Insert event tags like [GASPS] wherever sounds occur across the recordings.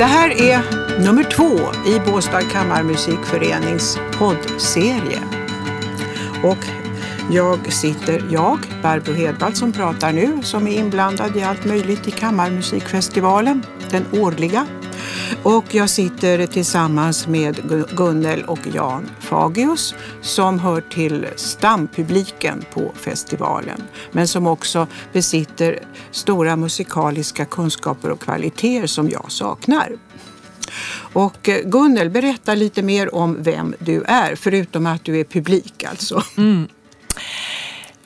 Det här är nummer två i Båstad kammarmusikförenings poddserie. Och jag sitter, jag, Barbro Hedvall som pratar nu, som är inblandad i allt möjligt i Kammarmusikfestivalen, den årliga. Och jag sitter tillsammans med Gunnel och Jan Fagius som hör till stampubliken på festivalen, men som också besitter stora musikaliska kunskaper och kvaliteter som jag saknar. Och eh, Gunnel, berätta lite mer om vem du är, förutom att du är publik alltså. Mm.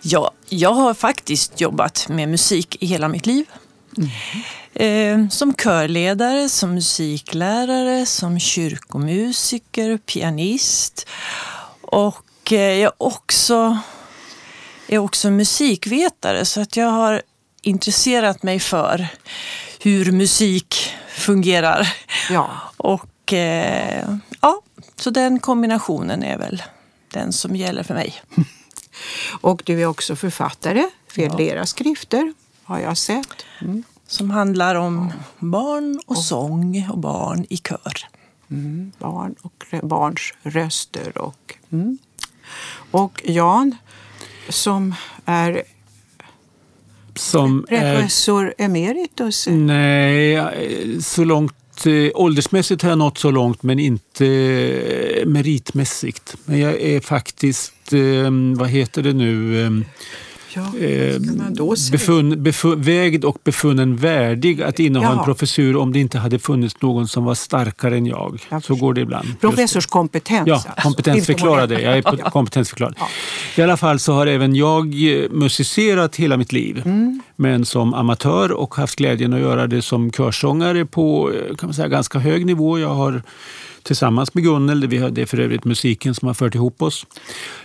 Ja, jag har faktiskt jobbat med musik i hela mitt liv. Mm. Eh, som körledare, som musiklärare, som kyrkomusiker, pianist. Och eh, jag är också, är också musikvetare så att jag har intresserat mig för hur musik fungerar. Ja. Och eh, ja, så den kombinationen är väl den som gäller för mig. [LAUGHS] Och du är också författare, flera ja. skrifter har jag sett. Mm. Som handlar om barn och, och sång och barn i kör. Mm, barn och barns röster. Och, mm. och Jan som är som professor är, emeritus? Nej, så långt åldersmässigt har jag nått så långt men inte meritmässigt. Men jag är faktiskt, eh, vad heter det nu, eh, Ja, eh, befun, befun, vägd och befunnen värdig att inneha ja. en professur om det inte hade funnits någon som var starkare än jag. jag så går det ibland. Professorskompetens. Ja, alltså. kompetensförklarade. Jag är kompetensförklarad. Ja. I alla fall så har även jag eh, musicerat hela mitt liv. Mm. Men som amatör och haft glädjen att göra det som körsångare på eh, kan man säga, ganska hög nivå. Jag har tillsammans med Gunnel. Det är för övrigt musiken som har fört ihop oss.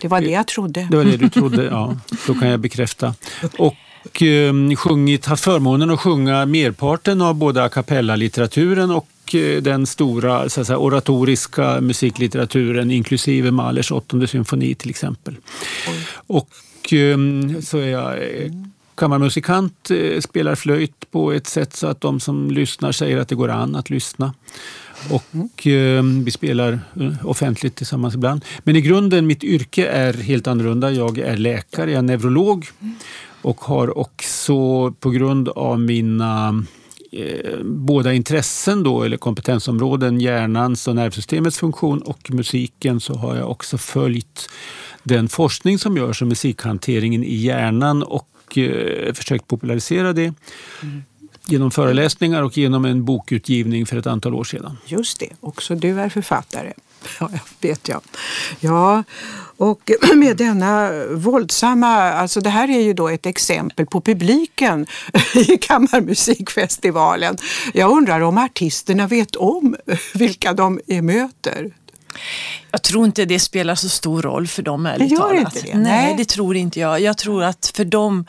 Det var det jag trodde. Det var det du trodde, ja. Då kan jag bekräfta. Och eh, sjungit, haft förmånen att sjunga merparten av både a cappella-litteraturen och eh, den stora så säga, oratoriska musiklitteraturen inklusive Mahlers åttonde symfoni till exempel. Och eh, så är jag eh, kammarmusikant, eh, spelar flöjt på ett sätt så att de som lyssnar säger att det går an att lyssna. Och eh, vi spelar eh, offentligt tillsammans ibland. Men i grunden, mitt yrke är helt annorlunda. Jag är läkare, jag är neurolog och har också på grund av mina eh, båda intressen då, eller kompetensområden, hjärnans och nervsystemets funktion och musiken, så har jag också följt den forskning som görs om musikhanteringen i hjärnan och eh, försökt popularisera det. Mm genom föreläsningar och genom en bokutgivning för ett antal år sedan. Just det, också du är författare. Ja, vet jag. Ja, och [CLEARS THROAT] med denna våldsamma, alltså det här är ju då ett exempel på publiken [LAUGHS] i Kammarmusikfestivalen. Jag undrar om artisterna vet om [LAUGHS] vilka de möter? Jag tror inte det spelar så stor roll för dem ärligt talat. Inte det? Nej, Nej, det tror inte jag. Jag tror att för dem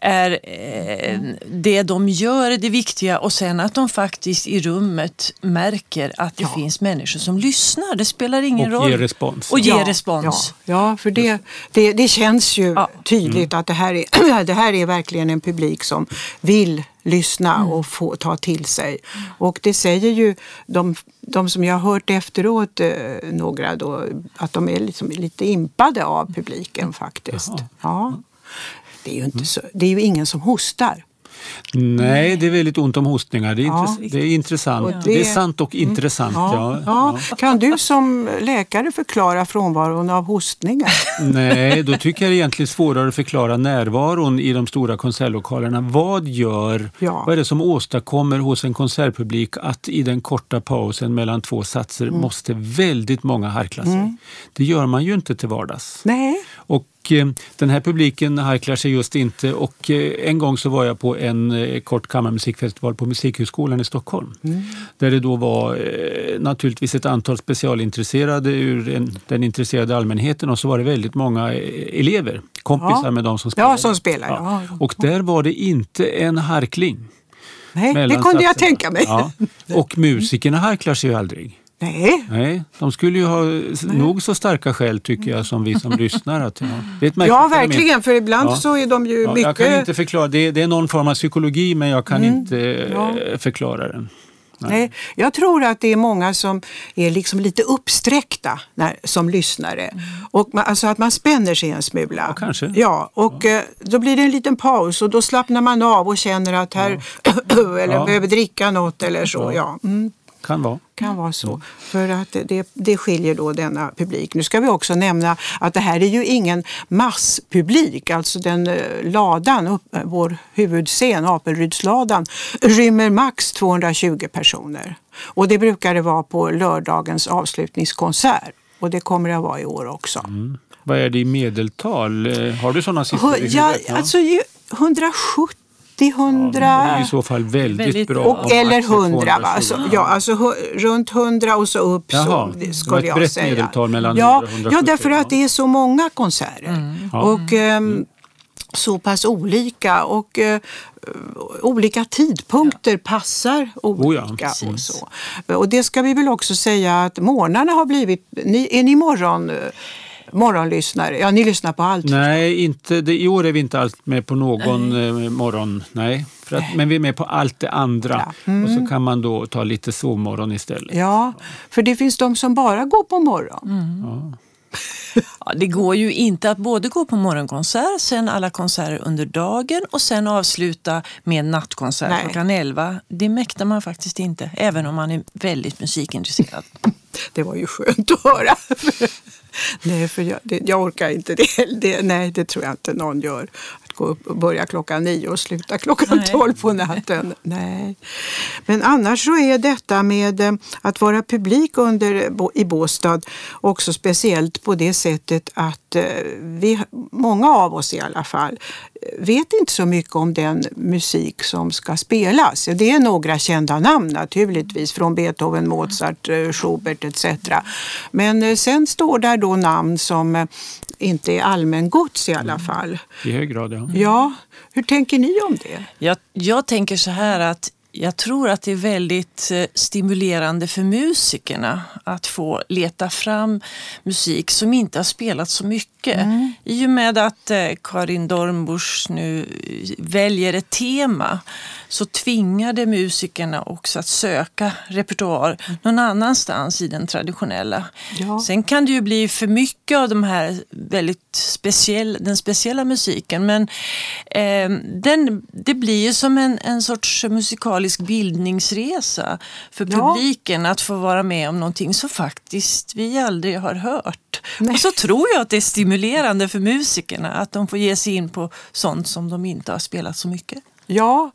är eh, det de gör det viktiga och sen att de faktiskt i rummet märker att det ja. finns människor som lyssnar. Det spelar ingen och roll. Ger respons. Och ger ja, respons. Ja, ja för det, det, det känns ju tydligt mm. att det här, är, [CLEARS THROAT] det här är verkligen en publik som vill lyssna mm. och få, ta till sig. Och det säger ju de, de som jag har hört efteråt, eh, några då, att de är liksom lite impade av publiken faktiskt. Ja. Det är, ju inte så, det är ju ingen som hostar. Nej, det är väldigt ont om hostningar. Det är, ja. intress det är intressant. Det... det... är sant och mm. intressant. Ja. Ja. Kan du som läkare förklara frånvaron av hostningar? Nej, då tycker jag det är egentligen svårare att förklara närvaron i de stora konsertlokalerna. Vad gör, vad är det som åstadkommer hos en konsertpublik att i den korta pausen mellan två satser mm. måste väldigt många harkla sig? Mm. Det gör man ju inte till vardags. Nej. Och den här publiken harklar sig just inte och eh, en gång så var jag på en eh, kort kammarmusikfestival på Musikhögskolan i Stockholm. Mm. Där det då var naturligtvis ett antal specialintresserade ur den intresserade allmänheten och så var det väldigt många elever, kompisar ja. med de som spelar. Ja, som spelar. Ja. Och där var det inte en harkling. Nej, det kunde jag tänka mig. Ja. [LAUGHS] Och musikerna harklar sig ju aldrig. Nej. Nej, de skulle ju ha Nej. nog så starka skäl tycker jag som vi som [LAUGHS] lyssnar. Att, ja. det är ett ja, verkligen, för ibland ja. så är de ju ja, mycket... Jag kan inte förklara, det är, det är någon form av psykologi men jag kan mm. inte ja. förklara den. Nej. Jag tror att det är många som är liksom lite uppsträckta när, som lyssnare. Mm. Och man, alltså att man spänner sig en smula. Ja, kanske. Ja, och ja. Eh, då blir det en liten paus och då slappnar man av och känner att här, ja. [COUGHS] eller ja. behöver dricka något eller så. Ja. Mm. Kan vara. Kan vara så. Mm. För att det, det skiljer då denna publik. Nu ska vi också nämna att det här är ju ingen masspublik. Alltså den eh, ladan, upp, eh, vår huvudscen, Apelrydsladan, rymmer max 220 personer. Och det brukar det vara på lördagens avslutningskonsert. Och det kommer det att vara i år också. Mm. Vad är det i medeltal? Eh, har du sådana siffror? Ja, alltså 170 100... Ja, I så fall väldigt, väldigt bra. Och, eller 100. Va? Alltså, ja, alltså runt 100 och så upp Jaha, så skulle jag brett säga. medeltal mellan ja, 100 och 170. Ja, därför att det är så många konserter. Mm. Och um, så pass olika. Och uh, olika tidpunkter passar olika. Oh ja, och, så. och det ska vi väl också säga att morgnarna har blivit... Ni, är ni morgon morgonlyssnare? Ja, ni lyssnar på allt Nej, inte, det, i år är vi inte allt med på någon. Eh, morgon. Nej. Att, men vi är med på allt det andra. Ja. Mm. Och så mm. kan man då ta lite sovmorgon istället. Ja, för det finns de som bara går på morgon. Mm. Ja. [LAUGHS] Ja, det går ju inte att både gå på morgonkonsert, sen alla konserter under dagen och sen avsluta med nattkonsert Nej. klockan 11. Det mäktar man faktiskt inte, även om man är väldigt musikintresserad. [LAUGHS] Det var ju skönt att höra. [LAUGHS] Nej, för jag, det, jag orkar inte det. det. Nej, det tror jag inte någon gör. Gå upp och börja klockan nio och sluta klockan Nej. tolv på natten. Nej. Men annars så är detta med eh, att vara publik under, i Båstad också speciellt på det sättet att eh, vi, många av oss i alla fall, vet inte så mycket om den musik som ska spelas. Det är några kända namn naturligtvis från Beethoven, Mozart, eh, Schubert etc. Men eh, sen står där då namn som eh, inte är allmängods i alla mm. fall. I hög grad, ja. Ja, hur tänker ni om det? Jag, jag tänker så här att jag tror att det är väldigt eh, stimulerande för musikerna att få leta fram musik som inte har spelats så mycket. Mm. I och med att eh, Karin Dornbusch nu väljer ett tema så tvingar det musikerna också att söka repertoar någon annanstans i den traditionella. Ja. Sen kan det ju bli för mycket av de här väldigt speciell, den speciella musiken men eh, den, det blir ju som en, en sorts musikalisk bildningsresa för publiken ja. att få vara med om någonting som faktiskt vi aldrig har hört. Nej. Och så tror jag att det är stimulerande för musikerna att de får ge sig in på sånt som de inte har spelat så mycket. Ja,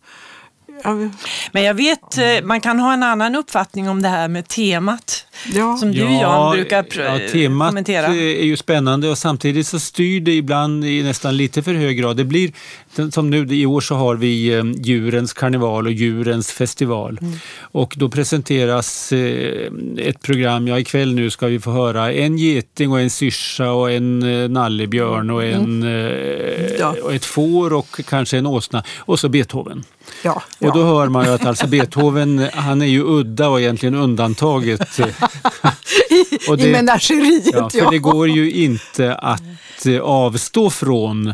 men jag vet, eh, man kan ha en annan uppfattning om det här med temat. Ja. Som du ja, Jan brukar ja, temat kommentera. är ju spännande och samtidigt så styr det ibland i nästan lite för hög grad. Det blir, som nu i år så har vi eh, djurens karneval och djurens festival. Mm. Och då presenteras eh, ett program, ja ikväll nu ska vi få höra en geting och en syrsa och en nallebjörn och, en, mm. ja. och ett får och kanske en åsna och så Beethoven. Ja, och då hör man ju att alltså Beethoven, han är ju udda och egentligen undantaget. [LAUGHS] I, [LAUGHS] och det, I menageriet, ja. För det går ju inte att eh, avstå från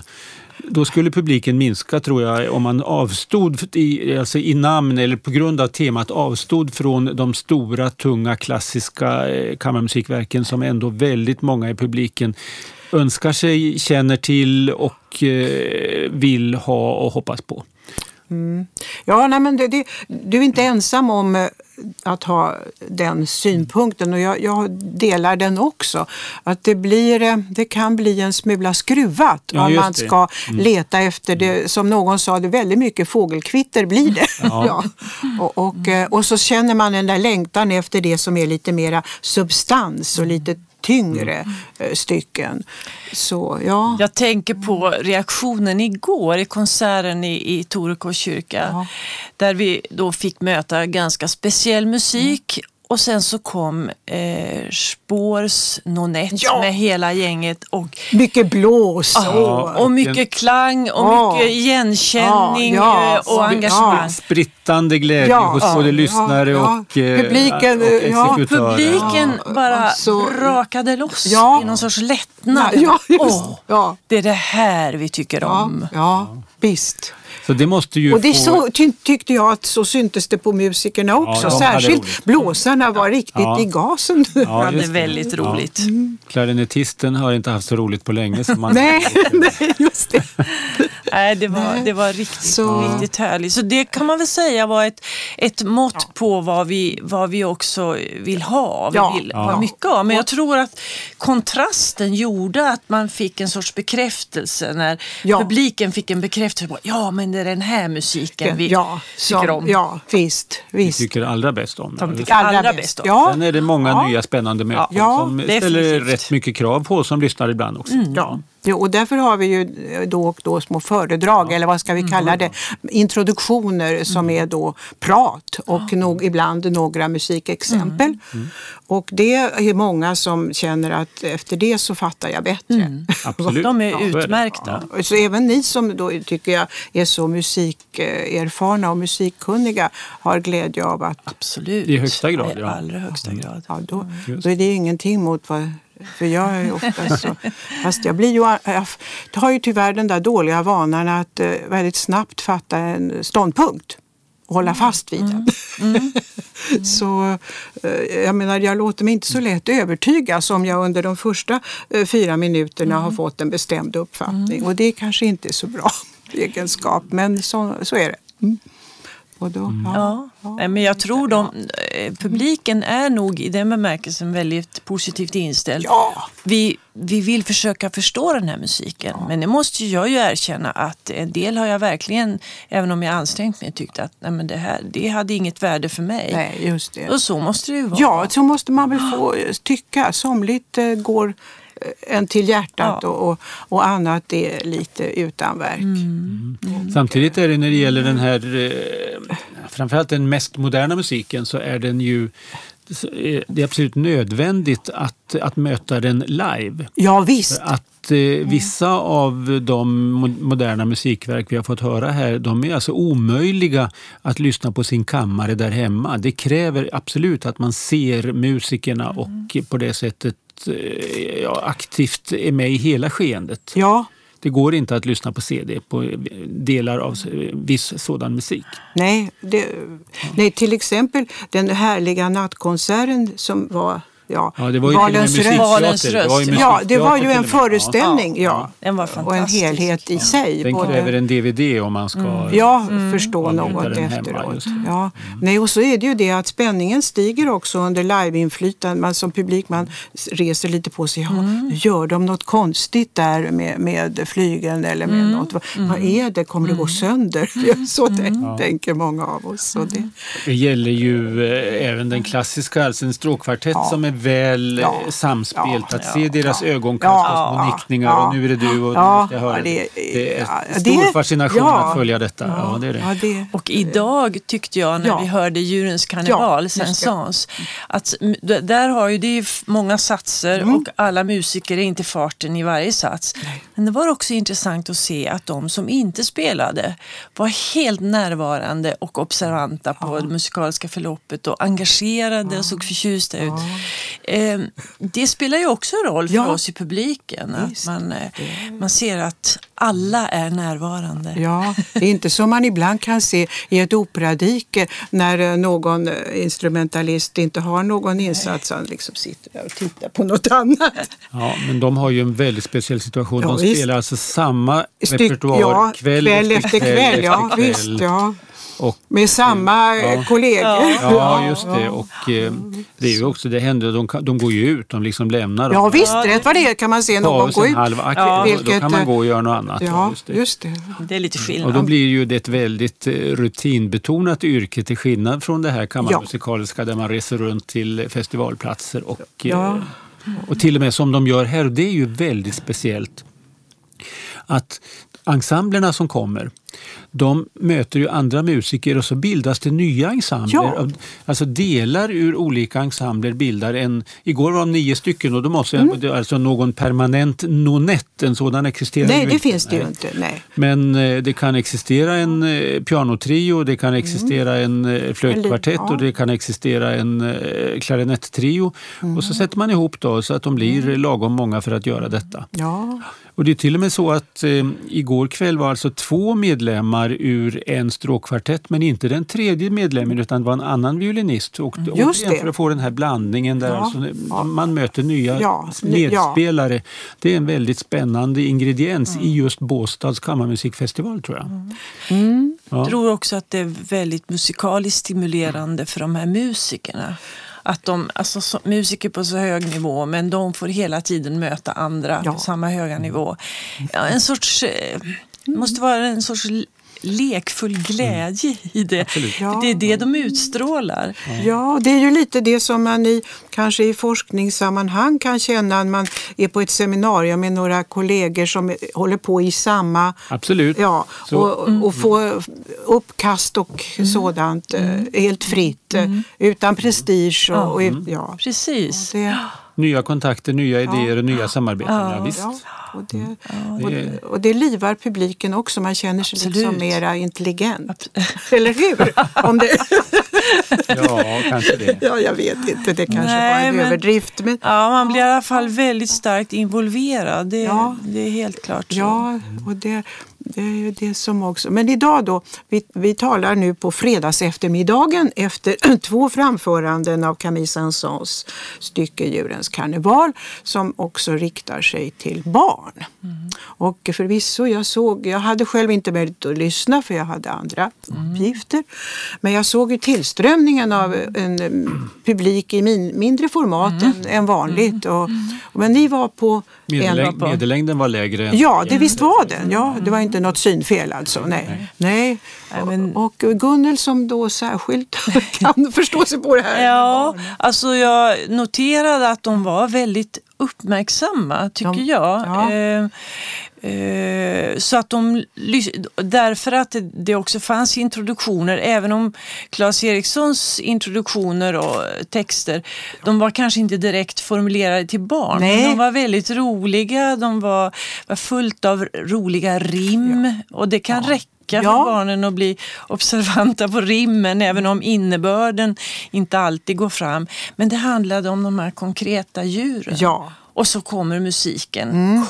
då skulle publiken minska tror jag om man avstod i, alltså i namn eller på grund av temat avstod från de stora tunga klassiska eh, kammarmusikverken som ändå väldigt många i publiken önskar sig, känner till och eh, vill ha och hoppas på. Mm. Ja, nej, men det, det, du är inte ensam om eh, att ha den synpunkten och jag, jag, delar den också. Att det, blir, eh, det kan bli en smula skruvat ja, om man ska mm. leta efter det. Som någon sa, det väldigt mycket fågelkvitter blir det. Ja. [LAUGHS] ja. Och, och, eh, och, så känner man den där längtan efter det som är lite mera substans och lite tyngre mm. Eh, stycken. Så, ja. Jag tänker på reaktionen igår i konserten i, i Torekå kyrka. Ja. Där vi då fick möta ganska speciell musik mm. Och sen så kom eh, Spårs Nonette ja. med hela gänget. Och, mycket blås. Ja, och mycket klang och mycket igenkänning ja, och engagemang. Spritt smittande glädje Ja, hos ja, både lyssnare ja, och, eh, publiken, och ja, exekutörer. Publiken Ja, bara alltså- brakade loss Ja. i någon sorts lättnad. Ja, just, ja. Det är det här vi tycker Ja, om. ja, visst. Så det måste ju Och det få... så, ty, tyckte jag att så syntes det på musikerna också. hade Särskilt blåsarna var riktigt Ja. i gasen. Ja, Ja, det är väldigt roligt. Klarinettisten har inte haft så roligt på länge. Så man... [LAUGHS] nej, [LAUGHS] nej, just det. [LAUGHS] Nej, det var, Nej. det var riktigt, Så- riktigt härligt. Så det kan man väl säga var ett, ett mått på vad vi, vad vi också vill ha. Vi Ja. vill Ja. ha mycket av. Men jag tror att kontrasten gjorde att man fick en sorts bekräftelse när Ja. publiken fick en bekräftelse på ja men det är den här musiken vi ja, tycker om. Ja, visst. Vi visst. tycker allra bäst om. De det. tycker allra bäst om. Ja, Sen är det många Ja. nya spännande möten Ja, som ställer definitivt. rätt mycket krav på oss som lyssnar ibland också. Ja. Jo, och därför har vi ju då och då små föredrag, eller vad ska vi kalla det, introduktioner som är då prat och nog, ibland några musikexempel. Och det är många som känner att efter det så fattar jag bättre. [LAUGHS] Absolut. De är Ja, så utmärkta. Även ni som då tycker jag är så musikerfarna och musikkunniga har glädje av att Absolut. I högsta grad, I ja. allra högsta grad. Ja, då, då är det ingenting mot vad... För jag är ofta så... Fast jag blir ju... Jag har ju tyvärr den där dåliga vanan att eh, väldigt snabbt fatta en ståndpunkt och hålla fast vid den. [LAUGHS] så eh, jag menar, jag låter mig inte så lätt övertygas om jag under de första eh, fyra minuterna har fått en bestämd uppfattning. Och det är kanske inte är så bra [LAUGHS] egenskap, men så, så är det. Mm. Och då, Ja, Nej, men jag tror de, eh, publiken är nog i den bemärkelsen väldigt positivt inställd. Ja. Vi, vi vill försöka förstå den här musiken. Men det måste jag ju erkänna att en del har jag verkligen, även om jag ansträngt mig, tyckt att nej, men det här det hade inget värde för mig. Nej, just det. Och så måste det ju vara. Ja, så måste man väl få tycka. Somligt eh, går en till hjärtat Ja. och, och, och annat är lite utan verk. Mm. Samtidigt är det när det gäller den här, eh, framförallt den mest moderna musiken, så är den ju är det är absolut nödvändigt att, att möta den live. Ja, visst. För Att eh, vissa av de mo- moderna musikverk vi har fått höra här, de är alltså omöjliga att lyssna på sin kammare där hemma. Det kräver absolut att man ser musikerna och på det sättet eh, ja, aktivt är med i hela skeendet. Ja, Det går inte att lyssna på CD på delar av viss sådan musik. nej, det, nej, till exempel den härliga nattkonserten som var Ja, Ja, det var ju Valens röst. Valens musikteater. Det var ju röst, Ja, det var ju en föreställning. Ja. Den var Och en fantastisk. helhet i sig. Den både- kräver en DVD om man ska... Ja, förstå Ja, något den hemma, efteråt. Ja. Nej, och så är det ju det att spänningen stiger också under liveinflytande. Man som publik man reser lite på sig. Ja, Gör de något konstigt där med, med flygeln eller med något? Vad, vad är det? Kommer det gå sönder? [LAUGHS] Ja, Så tän- tänker många av oss. Så det, Det gäller ju eh, även den klassiska, alltså en stråkkvartett Ja. som är väl Ja. eh, samspelt. Ja. att se deras ögonkast Ja. och små nickningar Ja. och nu är det du och Ja. nu ska jag höra. Ja, det, det- är ja, stor det- fascination ja. att följa detta. Ja, det är det. ja, det, Och idag tyckte jag när Ja. vi hörde Djurens karneval. Sensans, att där har ju det många satser Mm. och alla musiker är inte farten i varje sats. Men det var också intressant att se att de som inte spelade var helt närvarande och observanta på det musikaliska förloppet och engagerade och såg förtjusta ut. Eh, det spelar ju också roll för Ja. oss i publiken, att man, eh, man ser att alla är närvarande. Ja, det är inte som man ibland kan se i ett operadike när eh, någon eh, instrumentalist inte har någon insats. Han liksom sitter där och tittar på något annat. Ja, men de har ju en väldigt speciell situation. Ja, de visst. spelar alltså samma Styck- repertoar ja, kväll, kväll efter kväll. Ja, efter kväll. visst, ja. Och Med samma eh, Ja. kollegor. Ja, just det. Och eh, det är ju också, det händer, de, de går ju ut, de liksom lämnar dem. Ja, visst, rätt vad det är kan man se någon gå en ut. halv akt, Ja. och då Vilket, kan man eh, gå och göra något annat. Ja, just det. just det. Det är lite skillnad. Och då blir ju det ett väldigt eh, rutinbetonat yrke till skillnad från det här kammarmusikaliska där man reser runt till festivalplatser och, Ja. eh, och till och med som de gör här. Och det är ju väldigt speciellt att ensemblerna som kommer, de möter ju andra musiker och så bildas det nya ensembler. Ja. Alltså delar ur olika ensembler bildar en... Igår var de nio stycken och då måste Mm. det är alltså någon permanent nonett, en sådan existerar Nej, ju det inte. finns det ju inte. Nej. Men eh, det kan existera en eh, pianotrio, det kan existera en eh, flöjtkvartett ja. och det kan existera en eh, klarinettrio. Och så sätter man ihop då så att de blir lagom många för att göra detta. Ja. Och det är till och med så att eh, igår kväll var alltså två medlemmar ur en stråkkvartett men inte den tredje medlemmen utan det var en annan violinist. Och, Just återigen det. för att få den här blandningen där Ja. alltså, Ja. man möter nya Ja. Medspelare. Det är en väldigt spännande ingrediens i just Båstads kammarmusikfestival tror jag. Mm. Ja. Jag tror också att det är väldigt musikaliskt stimulerande för de här musikerna. Att de, alltså så, musiker på så hög nivå, men de får hela tiden möta andra Ja. på samma höga nivå. Ja, en sorts, det måste vara en sorts lekfull glädje i det. Ja. Det är det de utstrålar. Ja, det är ju lite det som man i, kanske i forskningssammanhang kan känna när man är på ett seminarium med några kollegor som håller på i samma Absolut. Ja, Så- och, och få uppkast och sådant eh, helt fritt eh, utan prestige. Och, och, ja. Precis. Det, Nya kontakter, nya idéer och nya samarbeten. Ja. Ja. visst. Ja, och, det, Det och, är- det, och det livar publiken också. Man känner sig liksom Absolut. mera intelligent. [LAUGHS] Eller hur? Om det, [LAUGHS] ja, kanske det. ja, jag vet inte. Det kanske Nej, var en men- överdrift. Men, Ja, man blir i alla fall väldigt starkt involverad. Det, Ja. det är helt klart så. Ja, och det, det är ju det som också... Men idag då, vi, vi talar nu på fredags eftermiddagen efter [CLEARS THROAT] två framföranden av Camille Saint-Saëns stycke Djurens karneval som också riktar sig till barn. Och förvisso, jag såg, jag hade själv inte möjlighet att lyssna för jag hade andra uppgifter. Men jag såg ju tillströmningen av en mm, publik i min, mindre format än, än vanligt. Och, men ni var på en... Medellängd, medellängden var lägre. än- Ja, det visst var den. Ja, det var inte något synfel alltså. Nej. Nej. Nej, men- Och Gunnel som då särskilt [LAUGHS] kan förstå sig på det här. Ja, alltså jag noterade att de var väldigt uppmärksamma, tycker De- jag. ja. Eh, eh, så att de, därför att det, det också fanns introduktioner, även om Claes Erikssons introduktioner och texter, de var kanske inte direkt formulerade till barn. Nej. Men de var väldigt roliga, de var, var fullt av roliga rim och det kan räcka för Ja. barnen att bli observanta på rimmen även om innebörden inte alltid går fram. Men det handlade om de här konkreta djuren. Ja. Och så kommer musiken.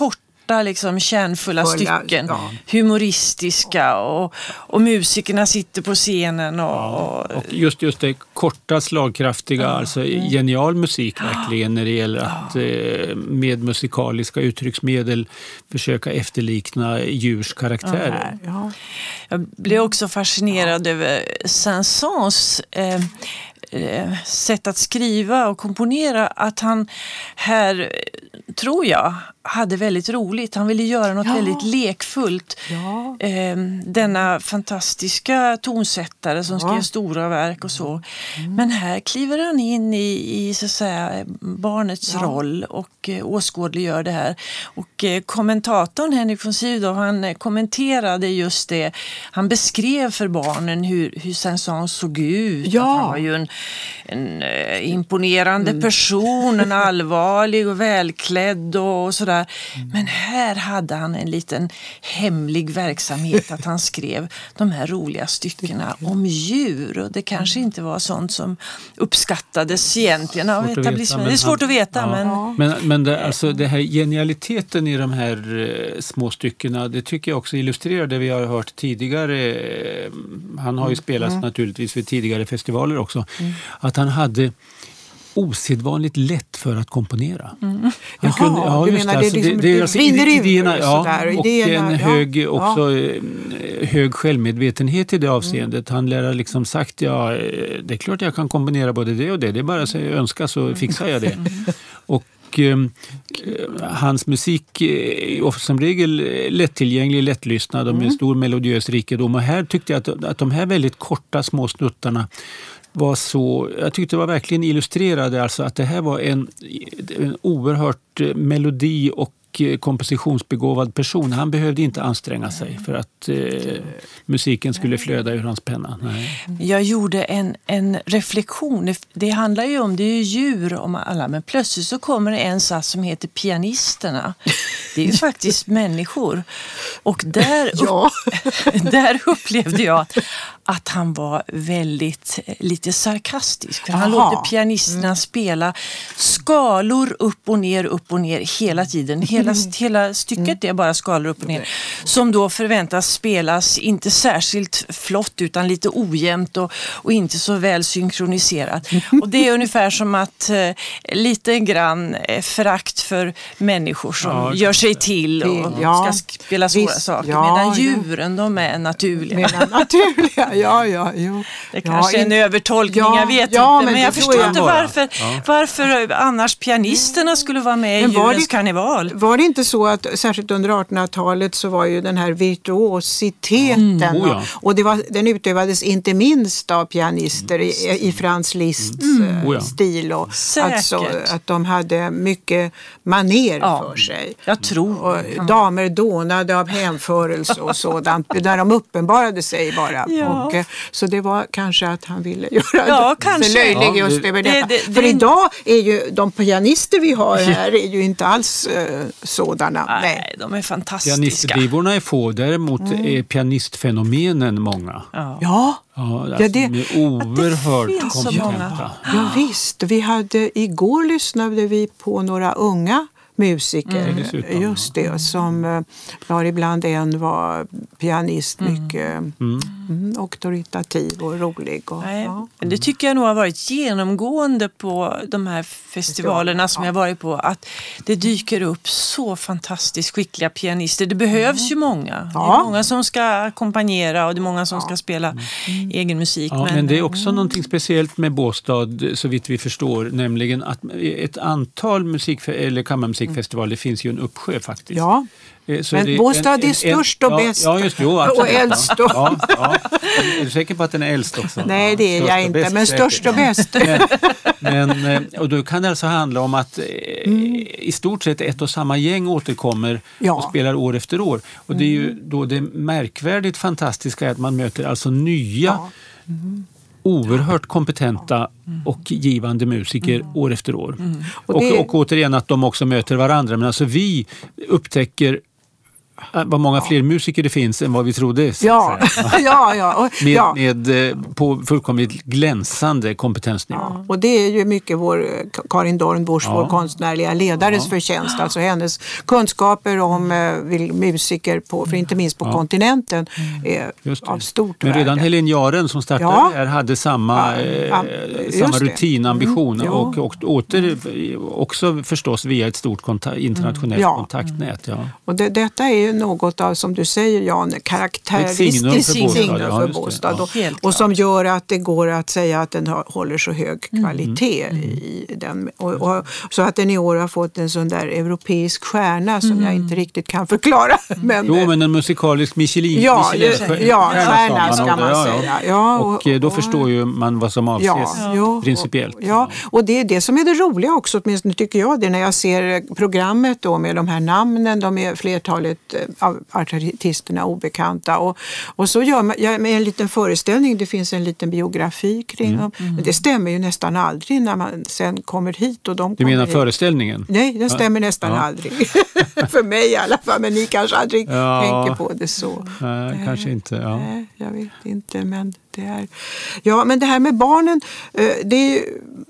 Korta, liksom, kärnfulla Fulla, stycken. ja. Humoristiska och, och musikerna sitter på scenen. Och, och, Och just, just det korta, slagkraftiga, alltså genial musik verkligen när det gäller att eh, med musikaliska uttrycksmedel försöka efterlikna djurs karaktärer. Ja. Jag blev också fascinerad över Saint-Saëns eh, eh, sätt att skriva och komponera. Att han här, tror jag, hade väldigt roligt. Han ville göra något Ja. väldigt lekfullt. Ja. Eh, denna fantastiska tonsättare som Ja. skrev stora verk och så. Men här kliver han in i, i så att säga, barnets Ja. roll och eh, åskådliggör det här. Och eh, kommentatorn Henrik von Sydow han eh, kommenterade just det. Han beskrev för barnen hur, hur Saint-Saëns såg ut. Ja. Han var ju en, en eh, imponerande person, en [LAUGHS] allvarlig och välklädd och, och sådär. Men här hade han en liten hemlig verksamhet att han skrev de här roliga styckena om djur. Och det kanske inte var sånt som uppskattades egentligen av etablissemanget. Det är svårt att veta ja. men Ja. Men, men det, alltså, det här genialiteten i de här eh, små styckena, det tycker jag också illustrerar det vi har hört tidigare. Eh, Han har ju spelats naturligtvis vid tidigare festivaler också. Att han hade osedvanligt lätt för att komponera. Han Jaha, du just menar det alltså, liksom- det alltså rinner ur idéerna, ja, sådär, och idéerna, en ja. hög, också, eh, hög självmedvetenhet i det avseendet. Han lär ha liksom sagt ja, eh, det är klart jag kan komponera både det och det. Det är bara att önska så fixar jag det. [LAUGHS] Och eh, hans musik är som regel lättillgänglig, lättlyssnad och med stor melodiös rikedom. Och här tyckte jag att, att de här väldigt korta små snuttarna var så, jag tyckte det var verkligen illustrerade, alltså att det här var en, en oerhört eh, melodi och eh, kompositionsbegåvad person. Han behövde inte anstränga sig för att eh, musiken skulle flöda ur hans penna. Nej. Jag gjorde en, en reflektion. Det- handlar ju om, det är ju djur om alla, men plötsligt så kommer det en sats som heter pianisterna. Det är ju faktiskt människor. Och där, upp, Ja. [LAUGHS] där upplevde jag att, att han var väldigt eh, lite sarkastisk. För han Aha. låter pianisterna spela skalor upp och ner, upp och ner hela tiden. Hela, hela stycket är bara skalor upp och ner. Som då förväntas spelas inte särskilt flott utan lite ojämnt och, och inte så väl synkroniserat. Och det är ungefär som att eh, lite grann eh, förakt för människor som Ja, gör sig till och Ja, ska spela svåra visst, saker. ja, medan djuren, de är naturliga. Mera naturliga, [LAUGHS] ja, ja, jo. Det kanske är en in- övertolkning, Ja, jag vet ja, inte. men Men, jag förstår jag. inte varför, varför annars pianisterna skulle vara med i Men var djurens det- karneval. Var det inte så att särskilt under 1800-talet så var ju den här virtuositeten Oh ja. och det var, den utövades inte minst av pianister i, i Franz Liszts eh, Oh ja. stil och Säkert. alltså, att de hade mycket maner Ja, för sig. Jag tror Och damer dånade av hänförelse och sådant, där de uppenbarade sig bara. Ja. Eh, så det var kanske att han ville [LAUGHS] göra Ja, kanske. löjlig Ja, just det- över det- detta. det- För det- idag är ju de pianister vi har här är ju inte alls eh, sådana. Nej. Nej, de är fantastiska. Pianistdivorna är få, däremot är pianistfenomenen många. Ja. Ja, Ja, alltså, Ja, det- de är oerhört finns så kompetenta. många. ja, visst. Vi hade, igår lyssnade vi på några unga musiker. Mm. Dessutom, Just det, som eh, var ibland en var pianist, mycket mm, auktoritativ och rolig. Och, Nej, ja. men det tycker jag nog har varit genomgående på de här festivalerna som ja. jag varit på. Att det dyker upp så fantastiskt skickliga pianister. Det behövs ju många. Det är många som ska ackompanjera och det är många som ska spela egen musik. Ja, men, det är också någonting speciellt med Båstad så vitt vi förstår, nämligen att ett antal musik eller kammarmusikfestivaler, det finns ju en uppsjö faktiskt. ja. Eh, så Men Båstad en- är störst och bäst. Ja, just. Jo, [LAUGHS] Och äldst och- Ja, ja. Är du säker på att den är äldst också? Nej, det är jag inte, bäst men störst och bäst. Men, men, eh, och då kan det alltså handla om att eh, i stort sett ett och samma gäng återkommer Ja. och spelar år efter år. Och det är ju då det märkvärdigt fantastiska är att man möter alltså nya Ja. Oerhört kompetenta och givande musiker år efter år. Och Och, det- och återigen att de också möter varandra. Men alltså vi upptäcker vad många fler musiker det finns än vad vi trodde. Ja, [LAUGHS] ja, ja. Och, Med, ja. med, eh, på fullkomligt glänsande kompetensnivå. Ja, och det är ju mycket vår, eh, Karin Dornbusch, Ja. vår konstnärliga ledares förtjänst. Alltså hennes kunskaper om eh, musiker, på, för inte minst på Ja. kontinenten, är Just det. av stort Men redan värde. Helen Jaren som startade Ja. här hade samma, Ja, eh, ja, samma rutinambition Mm, ja. och, och åter, också förstås via ett stort konta, internationellt Mm, Ja. kontaktnät. Ja. Och det, detta är ju något av, som du säger Jan, karaktäristiskt signum för Båstad, signum ja, för det. Båstad. Ja. Och, Helt och som gör att det går att säga att den håller så hög Mm. kvalitet. I den. Och, och, så att den i år har fått en sån där europeisk stjärna som jag inte riktigt kan förklara. [LAUGHS] Men, Jo, men en musikalisk Michelin, Ja, Michelin ja, stjärna ska man det, säga. Ja, och, och- då förstår ju man vad som avses Ja, principiellt. Ja, och det är det som är det roliga också, åtminstone tycker jag, det när jag ser programmet då med de här namnen, de är flertalet av artisterna obekanta. Och, och så gör man ja, med en liten föreställning, det finns en liten biografi kring dem. Men det stämmer ju nästan aldrig när man sen kommer hit. Och de Du menar hit. föreställningen? Nej, den stämmer nästan Ja. aldrig. [LAUGHS] För mig i alla fall, men ni kanske aldrig Ja. tänker på det så. Nej, kanske inte. Ja. Nej, jag vet inte. Men det är... Ja, men det här med barnen, eh, det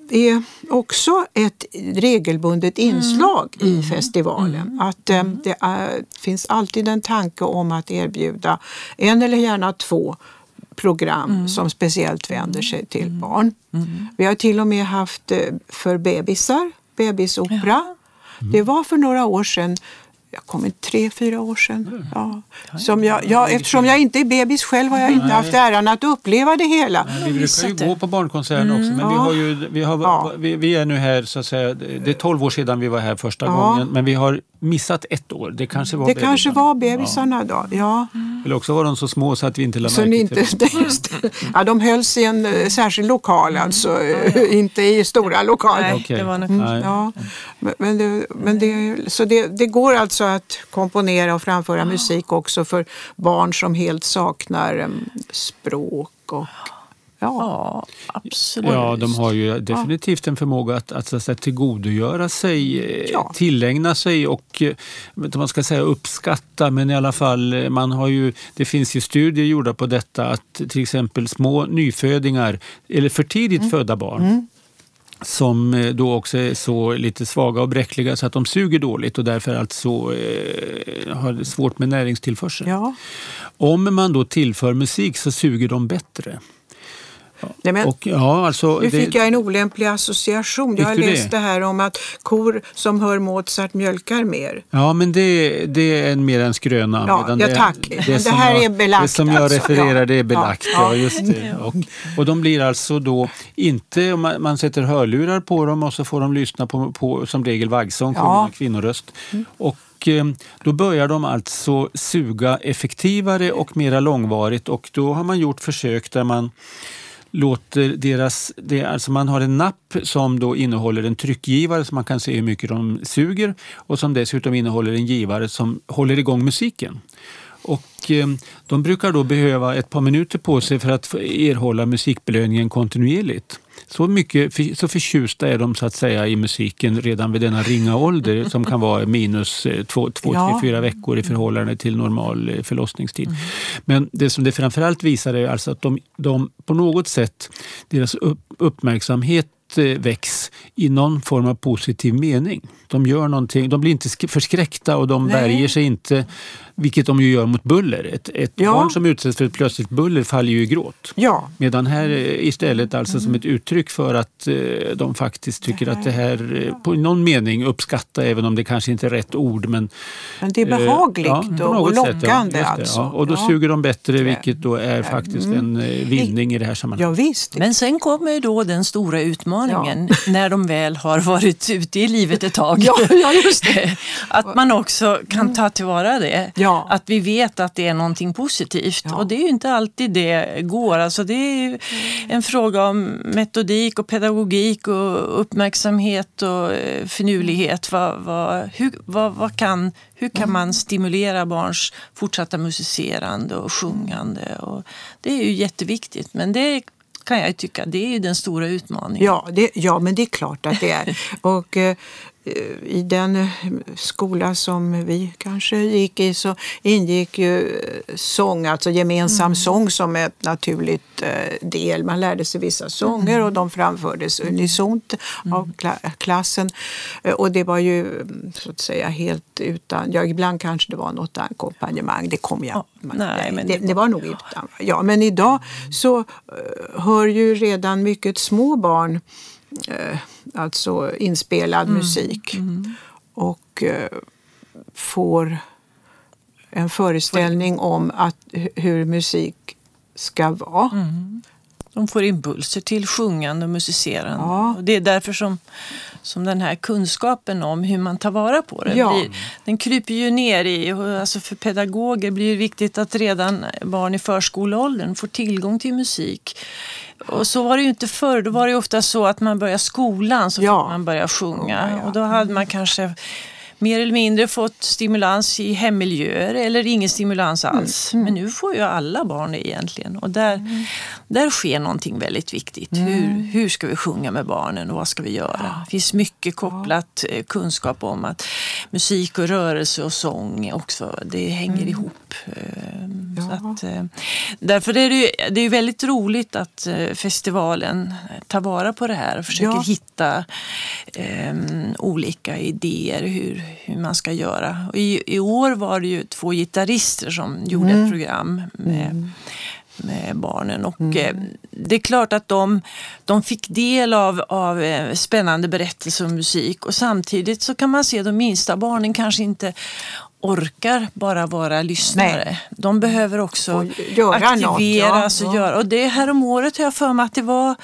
är också ett regelbundet inslag i festivalen. Att eh, det är, finns alltid en tanke om att erbjuda en eller gärna två program som speciellt vänder sig till barn. Vi har till och med haft eh, för bebisar, bebisopera. Det var för några år sedan jag kommer tre, fyra år sedan. Ja. Som jag, jag, eftersom jag inte är bebis själv har jag inte haft äran att uppleva det hela. Vi brukar ju gå på barnkonserten också, men vi, Ja. har ju, vi, har, Ja. vi, vi är nu här, så att säga, det är 12 år sedan vi var här första Ja. gången, men vi har missat ett år. Det kanske var Det kanske bebisarna. var bebisarna då. Ja. Eller också var de så små så att vi inte lade Så märke till inte, dem. [LAUGHS] ja, de hölls i en eh, särskild lokal alltså, eh, [LAUGHS] inte i stora lokaler. Nej, det var nog... Nej. Ja, men- men det, men det, så det, det går alltså att komponera och framföra musik också för barn som helt saknar språk och ja. Absolut. Ja, de har ju definitivt en förmåga att, att, att säga, tillgodogöra sig, eh, Ja. tillägna sig och eh, inte om man ska säga uppskatta, men i alla fall, eh, man har ju, det finns ju studier gjorda på detta att till exempel små nyfödingar eller för tidigt födda barn som eh, då också är så lite svaga och bräckliga så att de suger dåligt och därför alltså eh, har svårt med näringstillförsel. Ja. Om man då tillför musik så suger de bättre. Nej, men, Och, ja, alltså, nu det- fick jag en olämplig association. Jag har du det? läst det här om att kor som hör Mozart mjölkar mer. Ja, men det, det är en, mer en skröna. Ja, ja, det, tack. Men det som här jag, är belagt Det som jag alltså. refererar Ja. det är belagt. Ja. Ja. just det. Och, och de blir alltså då inte, om man, man sätter hörlurar på dem och så får de lyssna på, på som regel vaggsång, Ja. kvinnoröst. Och eh, då börjar de alltså suga effektivare och mera långvarigt och då har man gjort försök där man låter deras, det, alltså man har en napp som då innehåller en tryckgivare så man kan se hur mycket de suger och som dessutom innehåller en givare som håller igång musiken. Och eh, de brukar då behöva ett par minuter på sig för att erhålla musikbelöningen kontinuerligt. Så, mycket, så förtjusta är de så att säga i musiken redan vid denna ringa ålder [LAUGHS] som kan vara minus eh, två, två Ja. tre, fyra veckor i förhållande till normal eh, förlossningstid. Men det som det framförallt visar är alltså att de, de på något sätt, deras upp, uppmärksamhet eh, väcks i någon form av positiv mening. De gör någonting, de blir inte sk- förskräckta och de Nej. värjer sig inte, vilket de ju gör mot buller. Ett, ett Ja. barn som utsätts för ett plötsligt buller faller ju i gråt. Ja, Medan här eh, istället alltså som ett uttryck för att eh, de faktiskt tycker att det här eh, på någon mening uppskatta, även om det kanske inte är rätt ord. Men, men det är eh, behagligt ja, på och sätt, ja. lockande det, alltså. ja. Och då ja. suger de bättre, vilket då är faktiskt en eh, vinning i det här sammanhanget. Ja, visst. Men sen kommer då den stora utmaningen [LAUGHS] när de väl har varit ute i livet ett tag. Ja, ja, just [LAUGHS] det. Att man också kan ta tillvara det. Ja. Att vi vet att det är någonting positivt. Ja. Och det är ju inte alltid det går. Alltså det är ju en fråga om metodik och pedagogik och uppmärksamhet och eh, finurlighet. Vad, vad, hur, vad, vad kan, hur kan man stimulera barns fortsatta musicerande och sjungande? Och det är ju jätteviktigt. Men det kan jag tycka, det är ju den stora utmaningen. Ja, det, ja, men det är klart att det är. [LAUGHS] Och eh, i den skola som vi kanske gick i så ingick ju eh, sång, alltså gemensam sång som ett naturligt eh, del. Man lärde sig vissa sånger och de framfördes unisont av kla- klassen. Eh, Och det var ju mm, så att säga helt utan, ja ibland kanske det var något ackompanjemang, det kom jag Ja, nej, men det, det var nog utan. Ja, men idag så hör ju redan mycket små barn alltså inspelad musik och eh, får en föreställning om att, hu- hur musik ska vara. De får impulser till sjungande och musicerande. Ja. Och det är därför som, som den här kunskapen om hur man tar vara på det, Ja. blir, den kryper ju ner i. Alltså för pedagoger blir det viktigt att redan barn i förskoleåldern får tillgång till musik. Och så var det ju inte förr. Då var det ju ofta så att man började skolan så Ja. fick man börja sjunga. Sjunga, ja. Och då hade man kanske mer eller mindre fått stimulans i hemmiljöer eller ingen stimulans alls. Men nu får ju alla barn det egentligen. Och där, där sker någonting väldigt viktigt. Hur, hur ska vi sjunga med barnen och vad ska vi göra? Det finns mycket kopplat eh, kunskap om att musik och rörelse och sång också, det hänger ihop. Eh, Så att, eh, därför är det, ju, det är väldigt roligt att festivalen tar vara på det här och försöker Ja. hitta eh, olika idéer hur, hur man ska göra. Och i, I år var det ju två gitarrister som gjorde Mm. ett program med, med barnen. Och eh, Det är klart att de, de fick del av, av eh, spännande berättelser och musik och samtidigt så kan man se de minsta barnen kanske inte orkar bara vara lyssnare. Nej. De behöver också göra aktiveras något, ja. och göra. Och det här om året har jag för mig att det var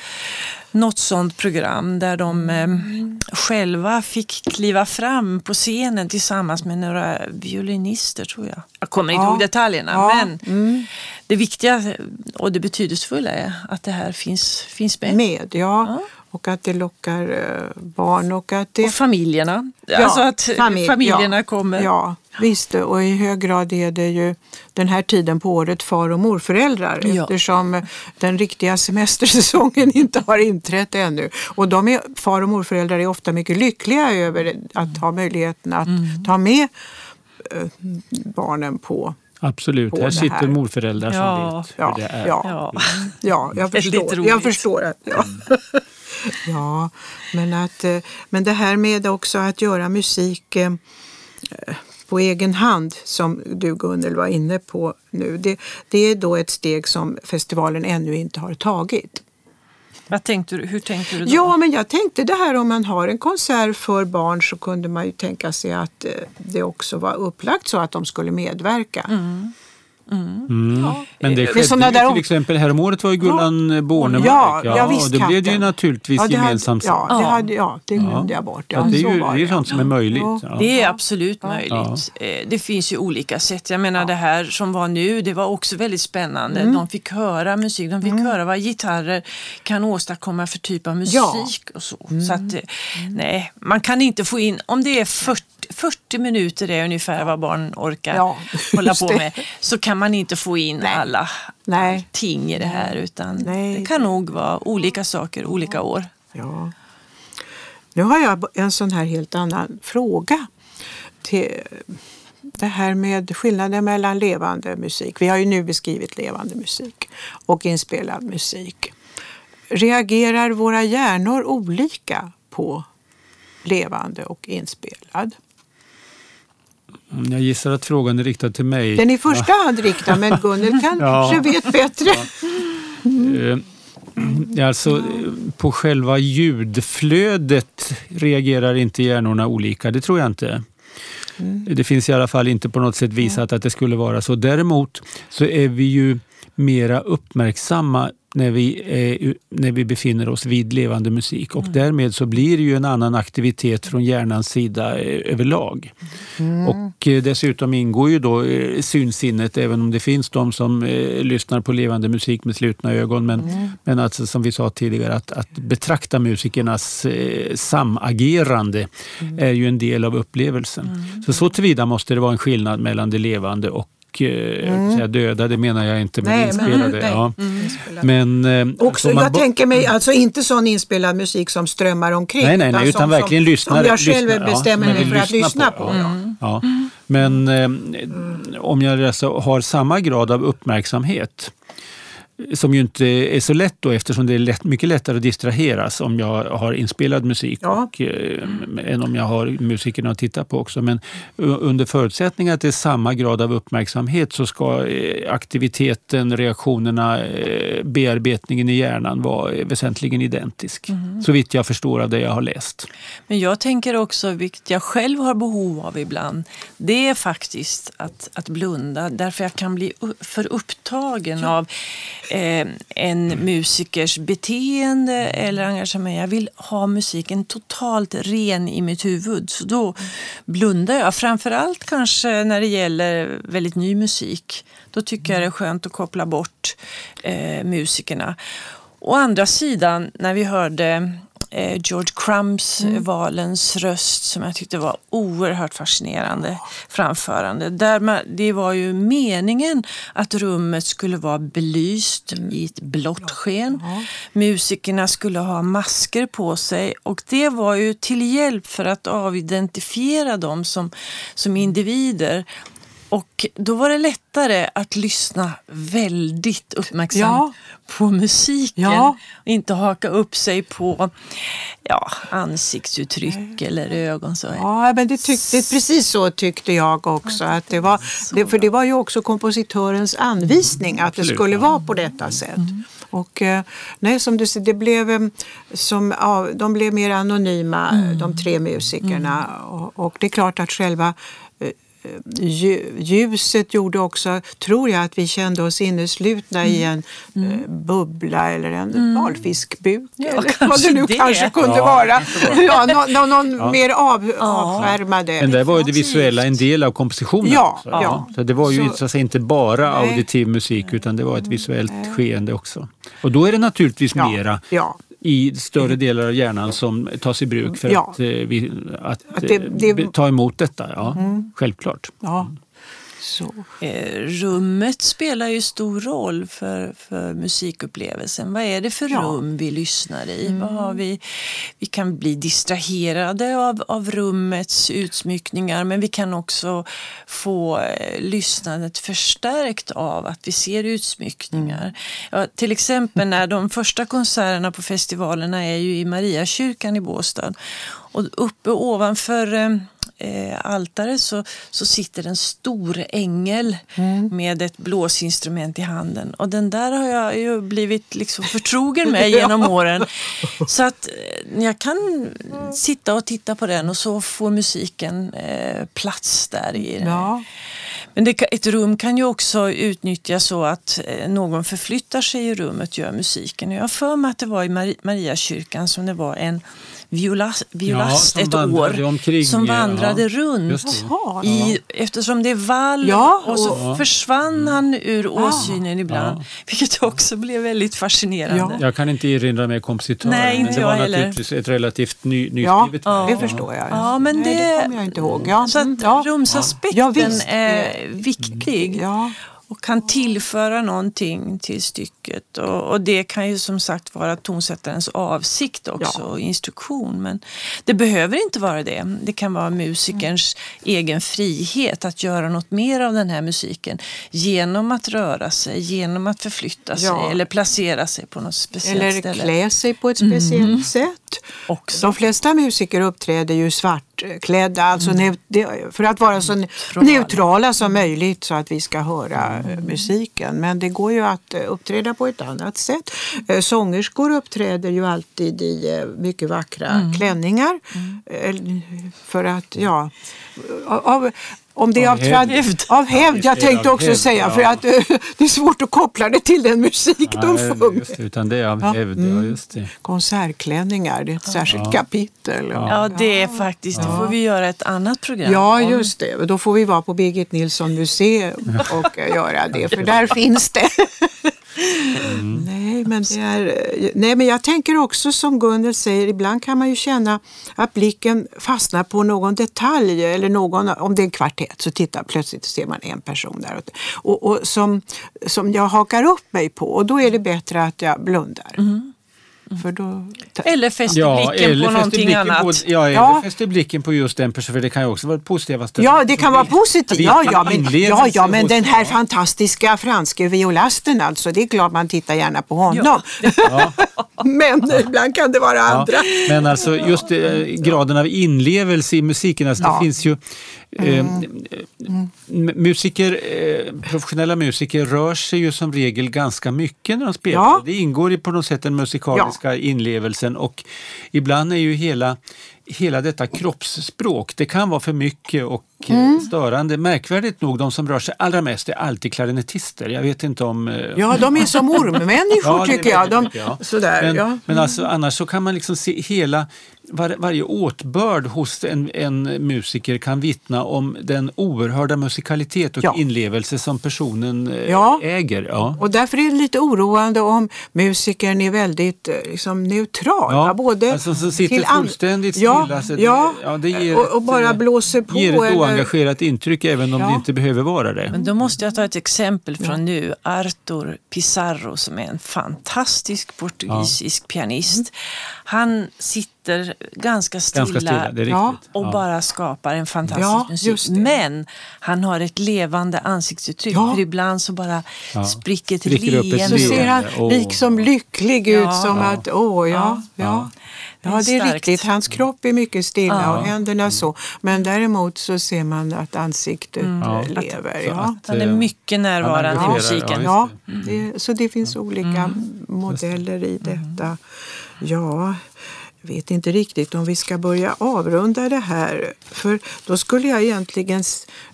något sånt program där de eh, själva fick kliva fram på scenen tillsammans med några violinister tror jag. Jag kommer inte Ja. ihåg detaljerna Ja. men Mm. det viktiga och det betydelsefulla är att det här finns, finns med. Med, ja. Och att det lockar eh, barn och att det... Och familjerna. Ja, alltså att familj, familjerna ja, kommer. Ja, visst. Och i hög grad är det ju den här tiden på året far och morföräldrar Ja. eftersom den riktiga semestersäsongen [LAUGHS] inte har inträtt ännu. Och de är, far och morföräldrar är ofta mycket lyckliga över att ha möjligheten att Mm. ta med eh, barnen på Absolut, på här sitter morföräldrar som Ja. vet Ja, hur det är. ja. Ja. Ja, jag förstår. Jag förstår att, ja. [LAUGHS] ja, men, att, eh, men det här med också att göra musik eh, på egen hand som du Gunnel var inne på nu. Det, det är då ett steg som festivalen ännu inte har tagit. Vad tänkte du, hur tänkte du då? Ja, men jag tänkte det här om man har en konsert för barn så kunde man ju tänka sig att eh, det också var upplagt så att de skulle medverka. Mm. Ja. Men det är skedde såna ju där till exempel häromåret var ju Gullan Bornemark. Ja, ja, visst, och det blev det ju naturligtvis Ja, det hade- gemensamt. Ja, det, Ja. hade, ja, det glömde jag bort. Ja, det är så ju var det är sånt som är möjligt. Ja. Ja. Det är absolut Ja. möjligt. Eh, Det finns ju olika sätt. Jag menar det här som var nu, det var också väldigt spännande. Mm. De fick höra musik, de fick höra vad gitarrer kan åstadkomma för typ av musik Ja. Mm. och så. Så att, eh, nej, man kan inte få in, om det är 40, 40 minuter är ungefär vad barn orkar Ja, [LAUGHS] hålla på med, så kan man inte få in Nej. alla Nej. ting i det här utan Nej. det kan nog vara olika saker olika år. Ja. Nu har jag en sån här helt annan fråga. Till det här med skillnaden mellan levande musik. Vi har ju nu beskrivit levande musik och inspelad musik. Reagerar våra hjärnor olika på levande och inspelad? Mm, Jag gissar att frågan är riktad till mig. Den är i första hand riktad, men Gunnel [LAUGHS] kanske Ja. vet bättre. Eh, Alltså, eh, på själva ljudflödet reagerar inte hjärnorna olika, det tror jag inte. Det finns i alla fall inte på något sätt visat att det skulle vara så. Däremot så är vi ju mera uppmärksamma när vi, är, när vi befinner oss vid levande musik och därmed så blir det ju en annan aktivitet från hjärnans sida eh, överlag. Och eh, dessutom ingår ju då eh, synsinnet även om det finns de som eh, lyssnar på levande musik med slutna ögon. Men, men alltså, som vi sa tidigare, att, att betrakta musikernas eh, samagerande är ju en del av upplevelsen. Så så tillvida måste det vara en skillnad mellan det levande och eh, säga döda, det menar jag inte Nej, men- inspelade. nej. ja. Inspelad. Men, eh, Också, jag tänker mig alltså inte sån inspelad musik som strömmar omkring. Nej, nej, nej, utan som, verkligen lyssnar. Som jag själv lyssnar, ja, bestämmer jag mig för att lyssna på. Ja. Ja. Men eh, om jag alltså har samma grad av uppmärksamhet som ju inte är så lätt då eftersom det är lätt, mycket lättare att distraheras om jag har inspelad musik Ja. och, eh, än om jag har musikerna att titta på också. Men u- under förutsättning att det är samma grad av uppmärksamhet så ska eh, aktiviteten, reaktionerna, eh, bearbetningen i hjärnan vara eh, väsentligen identisk. Så vitt jag förstår av det jag har läst. Men jag tänker också, vilket jag själv har behov av ibland, det är faktiskt att, att blunda. Därför jag kan bli för upptagen av eh, en musikers beteende eller engagemang. Jag vill ha musiken totalt ren i mitt huvud. Så då blundar jag. Framförallt kanske när det gäller väldigt ny musik. Då tycker jag det är skönt att koppla bort eh, musikerna. Å andra sidan, när vi hörde George Crumps Mm. eh, Valens röst som jag tyckte var oerhört fascinerande framförande. Där man, det var ju meningen att rummet skulle vara belyst Mm. i ett blått sken. Musikerna skulle ha masker på sig och det var ju till hjälp för att avidentifiera dem som, som individer. Och då var det lättare att lyssna väldigt uppmärksamt Ja. på musiken. Ja. Och inte haka upp sig på ja, ansiktsuttryck eller ögon. Så. Ja, men det tyckte, precis så tyckte jag också. Att det var, det, för det var ju också kompositörens anvisning att det skulle ja. vara på detta sätt. Och eh, nej, som du säger, det blev, eh, som, ja, de blev mer anonyma, de tre musikerna. Och, och det är klart att själva ljuset gjorde också, tror jag, att vi kände oss inneslutna i en eh, bubbla eller en valfiskbuk. Ja, eller vad det nu det. kanske kunde Ja, vara. Ja, någon någon Ja. mer av, avskärmade. Men där var ju det Definitivt. visuella en del av kompositionen. Ja, också. ja. Så det var ju Så- så inte bara Nej. auditiv musik utan det var ett visuellt skeende också. Och då är det naturligtvis Ja, mera ja. I större delar av hjärnan som tas i bruk för Ja. att, eh, vi, att, Att det- eh, det- ta emot detta. Ja, Självklart. Ja. Så. Eh, Rummet spelar ju stor roll för, för musikupplevelsen. Vad är det för Ja. rum vi lyssnar i? Vad har vi? vi kan bli distraherade av, av rummets utsmyckningar men vi kan också få eh, lyssnandet förstärkt av att vi ser utsmyckningar. Ja, till exempel när de första konserterna på festivalerna är ju i Mariakyrkan i Båstad. Och uppe ovanför eh, eh, altaret så, så sitter en stor ängel med ett blåsinstrument i handen. Och den där har jag ju blivit liksom förtrogen [LAUGHS] med genom åren. Så att eh, jag kan sitta och titta på den och så får musiken eh, plats där i den. Ja. Men det, ett rum kan ju också utnyttjas så att eh, någon förflyttar sig i rummet och gör musiken. Jag har för mig att det var i Mari- Mariakyrkan som det var en violas, violast som ett år omkring, som ja. vandrade runt. Just det. Jaha. I, eftersom det är vall Ja, och så och- försvann han ur åsynen ibland. Ja. Vilket också blev väldigt fascinerande. Ja. Jag kan inte erinra mig kompositören Nej, inte men det jag var heller. naturligtvis ett relativt ny, Ja, nyskrivet Ja. verk. det förstår jag. Ja, men Nej, det- det kommer jag inte ihåg. Ja. Så mm, att ja. rumsaspekten Ja, visst. är viktig. Ja. Och kan tillföra någonting till stycket. Och, och det kan ju som sagt vara tonsättarens avsikt också, Ja. och instruktion. Men det behöver inte vara det. Det kan vara musikerns egen frihet att göra något mer av den här musiken genom att röra sig, genom att förflytta sig Ja. eller placera sig på något speciellt Eller ställe. klä sig på ett speciellt sätt. Också. De flesta musiker uppträder ju svartklädda, alltså det- för att vara så Neutrala. neutrala som möjligt så att vi ska höra eh, musiken. Men det går ju att eh, uppträda på ett annat sätt. Eh, Sångerskor uppträder ju alltid i mycket vackra klänningar. Eh, För att, ja, av, om det är av, Av hävd. av hävd. Jag tänkte också hävd, säga, ja. för att eh, det är svårt att koppla det till den musik de Nej, sjunger. just det, utan det är av Ja, hävd. mm. Ja, just det. Konsertklänningar, det är ett särskilt kapitel. Ja. Ja, det är faktiskt, det får vi göra ett annat program Ja, just det. Då får vi vara på Birgit Nilsson museum [LAUGHS] och eh, göra det, för där finns det. Nej, men det är, nej, men jag tänker också som Gunnel säger, ibland kan man ju känna att blicken fastnar på någon detalj eller någon, om det är en kvartett så tittar plötsligt ser man en person där och, och som, som jag hakar upp mig på och då är det bättre att jag blundar. För då, Eller fäster blicken på någonting blicken annat. På, ja, eller Ja. fäster blicken på just den personen, för det kan ju också vara positiva ställen. Ja, det kan vara positivt. Ja, ja, men, ja, ja, men den här ja. fantastiska franske violasten alltså, det är klart man tittar gärna på honom. Ja. [LAUGHS] men ibland kan det vara Ja, andra. men alltså just eh, graden av inlevelse i musiken, alltså Ja. Mm. det finns ju eh, m- musiker, eh, professionella musiker rör sig ju som regel ganska mycket när de spelar. Ja. Det ingår i på något sätt den musikaliska inlevelsen och ibland är ju hela Hela detta kroppsspråk, det kan vara för mycket och Mm. störande. Märkvärdigt nog, de som rör sig allra mest är alltid klarinettister. Jag vet inte om... Ja, de är som ormmänniskor [LAUGHS] Ja, tycker jag. De, ja. Sådär, men, ja. men alltså, annars så kan man liksom se hela var, varje åtbörd hos en, en musiker kan vittna om den oerhörda musikalitet och Ja. inlevelse som personen eh, Ja. äger. Ja. Och därför är det lite oroande om musikern är väldigt eh, liksom, neutral. Ja, både alltså som sitter fullständigt ja, stilla, så det- ja, ja, det ger och, och ett, bara eh, blåser på. ger ett eller- oengagerat intryck även om Ja. det inte behöver vara det. Men då måste jag ta ett exempel från nu. Arthur Pizarro som är en fantastisk portugisisk pianist. Han sitter ganska stilla, Ganska stilla, Ja. och Ja. bara skapar en fantastisk Ja, musik. Men han har ett levande ansiktsuttryck. Ja. För ibland så bara Ja. spricker ett Spricker upp ett leende. Så ser han liksom lycklig ut Ja. som att, åh ja, ja. Ja. Ja, Det är riktigt. Hans kropp är mycket stilla Ja. och händerna så. Men däremot så ser man att ansiktet Ja. lever. Ja. att, Han är eh, mycket närvarande i musiken. ja. Ja, det, så det finns olika modeller i detta. Ja, vet inte riktigt om vi ska börja avrunda det här. För då skulle jag egentligen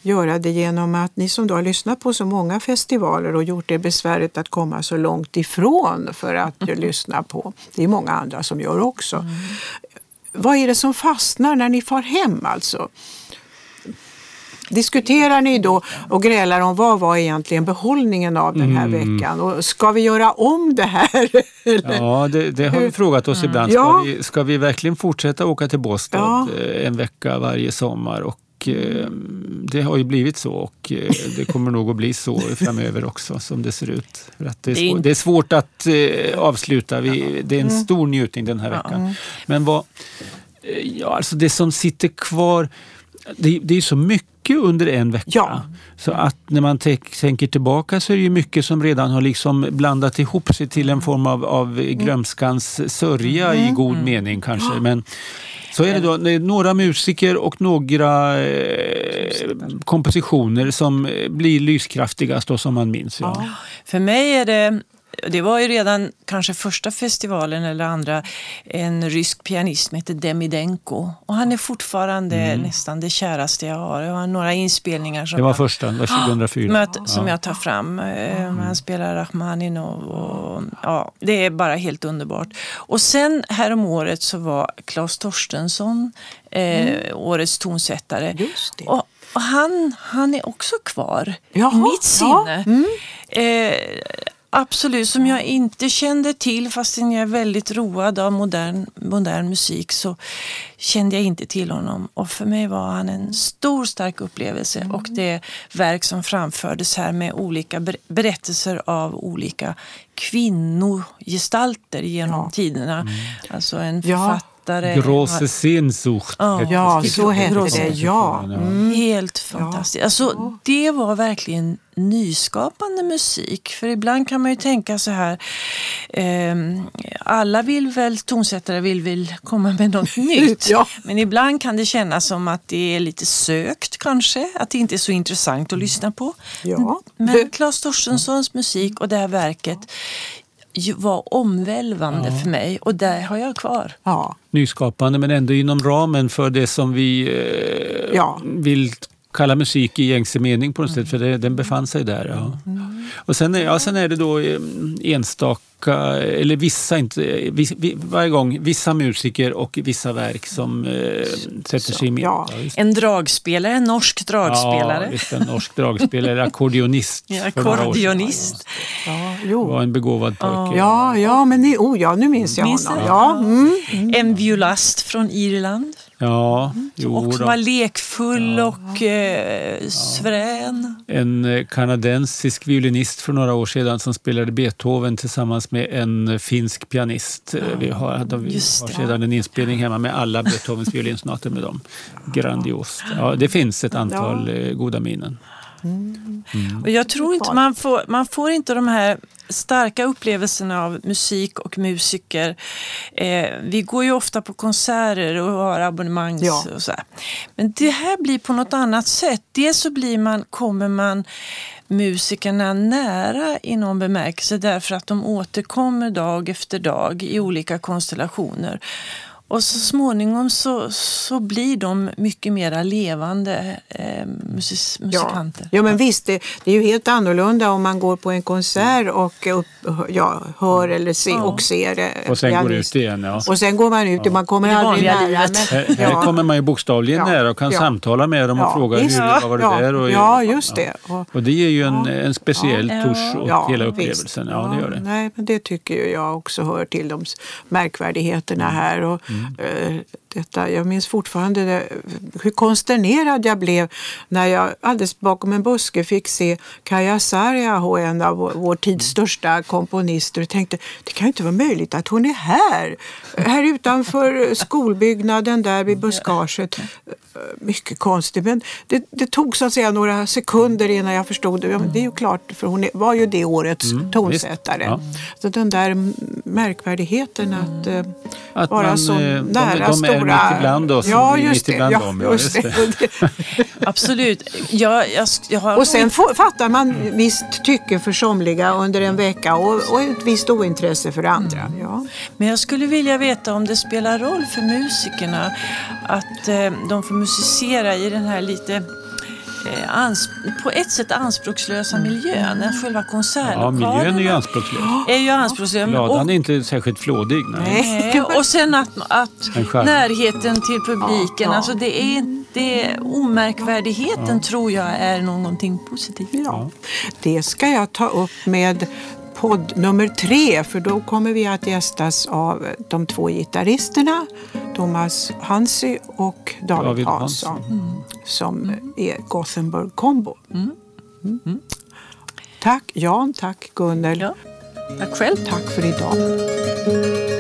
göra det genom att ni som då har lyssnat på så många festivaler och gjort det besväret att komma så långt ifrån för att [LAUGHS] lyssna på. Det är många andra som gör också. Mm. Vad är det som fastnar när ni far hem alltså? Diskuterar ni då och grälar om vad var egentligen behållningen av den här mm. veckan? Och ska vi göra om det här? [LAUGHS] ja, det, det, har vi frågat oss mm. ibland. Ska, ja. vi, ska vi verkligen fortsätta åka till Båstad ja. Eh, en vecka varje sommar? Och eh, det har ju blivit så och eh, det kommer nog att bli så [LAUGHS] framöver också som det ser ut. För att det, är svårt, det är svårt att avsluta. Vi, det är en mm. stor njutning den här veckan. Men vad, ja, alltså det som sitter kvar, det, det är så mycket under en vecka. Ja. Så att när man tänker tillbaka så är det ju mycket som redan har liksom blandat ihop sig till en form av, av glömskans sörja mm. i god mm. mening kanske. Men så är det då det några musiker och några eh, kompositioner som blir lyskraftigast och som man minns. Ja. För mig är det det var ju redan kanske första festivalen eller andra en rysk pianist som heter Demidenko. Och han är fortfarande mm. nästan det käraste jag har. Jag har några inspelningar som Det var första, det var [GASPS] 2004. Möt, som jag tar fram. Eh, mm. Han spelar Rachmaninov och ja, det är bara helt underbart. Och sen häromåret så var Claes Torstensson eh, mm. årets tonsättare. Och, och han, han är också kvar i mitt sinne. Ja. Mm. Eh, Absolut, som jag inte kände till fastän jag är väldigt road av modern, modern musik så kände jag inte till honom. Och för mig var han en stor stark upplevelse mm. och det verk som framfördes här med olika berättelser av olika kvinnogestalter genom ja. tiderna. Mm. Alltså en författare författare. Grosse Sehnsucht. Ja, ja så hette det. Ja. Mm. Helt fantastiskt. Alltså, det var verkligen nyskapande musik. För ibland kan man ju tänka så här. Eh, alla vill väl, tonsättare vill väl komma med något [LAUGHS] nytt. ja. Men ibland kan det kännas som att det är lite sökt kanske. Att det inte är så intressant att lyssna på. Ja. Men Claes Torstenssons musik och det här verket var omvälvande ja. för mig och det har jag kvar. Ja. Nyskapande men ändå inom ramen för det som vi eh, ja. vill kalla musik i gängse mening på något sätt, för det, den befann sig där. Ja. Mm. Och sen, ja, sen är det då eh, enstaka, eller vissa, inte, vis, varje gång, vissa musiker och vissa verk som eh, sätter sig i mitten. Ja. en dragspelare, en norsk dragspelare. Ja, visst, en norsk dragspelare, ackordionist. [LAUGHS] Ja, ackordionist. Ja, jo. var en begåvad pojke. Ja, ja, men ni, oh, ja, nu minns jag minns honom. Ja. Mm. En violast från Irland. Ja, mm. jo, också var lekfull ja. och eh, svärän. En eh, kanadensisk violinist för några år sedan som spelade Beethoven tillsammans med en finsk pianist. Ja. Vi har, hade, vi har sedan en inspelning hemma med alla Beethovens violinsonater med dem. Grandiost. Ja, det finns ett antal ja. Eh, goda minnen. Mm. Och jag tror inte man får, man får inte de här starka upplevelserna av musik och musiker. Eh, vi går ju ofta på konserter och har abonnemang. Ja. Och så här. Men det här blir på något annat sätt. Dels så blir man, kommer man musikerna nära i någon bemärkelse därför att de återkommer dag efter dag i olika konstellationer. Och så småningom så, så blir de mycket mer levande eh, musik, musikanter. Ja. ja, men visst, det, det, är ju helt annorlunda om man går på en konsert och upp, ja, hör eller se, ja. och ser. Eh, och sen pianist. går ut igen. Ja. Och sen går man ut, ja. man kommer aldrig nära. Men, här, här kommer man ju bokstavligen nära och kan samtala med dem och fråga visst. hur var det där? Och, ja, just det. Och, och det ger ju en, en speciell ja. tusch åt hela upplevelsen. Ja, det gör det. Nej, men det tycker jag också hör till de märkvärdigheterna mm. här. Och, mm. Eh, detta. Jag minns fortfarande det, hur konsternerad jag blev när jag alldeles bakom en buske fick se Kaja Sarjaho, en av vår, vår tids största komponister och tänkte det kan ju inte vara möjligt att hon är här. Här utanför skolbyggnaden där vid buskaget. Mycket konstigt men det, det tog så att säga några sekunder innan jag förstod det. Ja, det är ju klart för hon var ju det årets mm, tonsättare. Ja. Så den där märkvärdigheten att, eh, att vara man, så eh, nära de, de mitt ibland oss. Ja, just det. Ja, dem, ja, just det. [LAUGHS] Absolut. Jag, jag, jag har Och sen får, fattar man visst tycke för somliga under en vecka och, och ett visst ointresse för andra. Mm. Ja. Men jag skulle vilja veta om det spelar roll för musikerna att eh, de får musicera i den här lite på ett sätt anspråkslösa miljön. Den själva Ja, konsertlokalen miljön är ju anspråkslös. [GASPS] är ju anspråkslös. Ladan är inte särskilt flådig. Nej. Och sen att, att närheten till publiken, Ja, ja. alltså det är, det, omärkvärdigheten tror jag är någonting positivt. Ja. Det ska jag ta upp med podd nummer tre för då kommer vi att gästas av de två gitarristerna Thomas Hansi och David, David Hansson som är Gothenburg Combo. Mm. Tack Jan, tack Gunnel, Ja. Tack själv. tack för idag.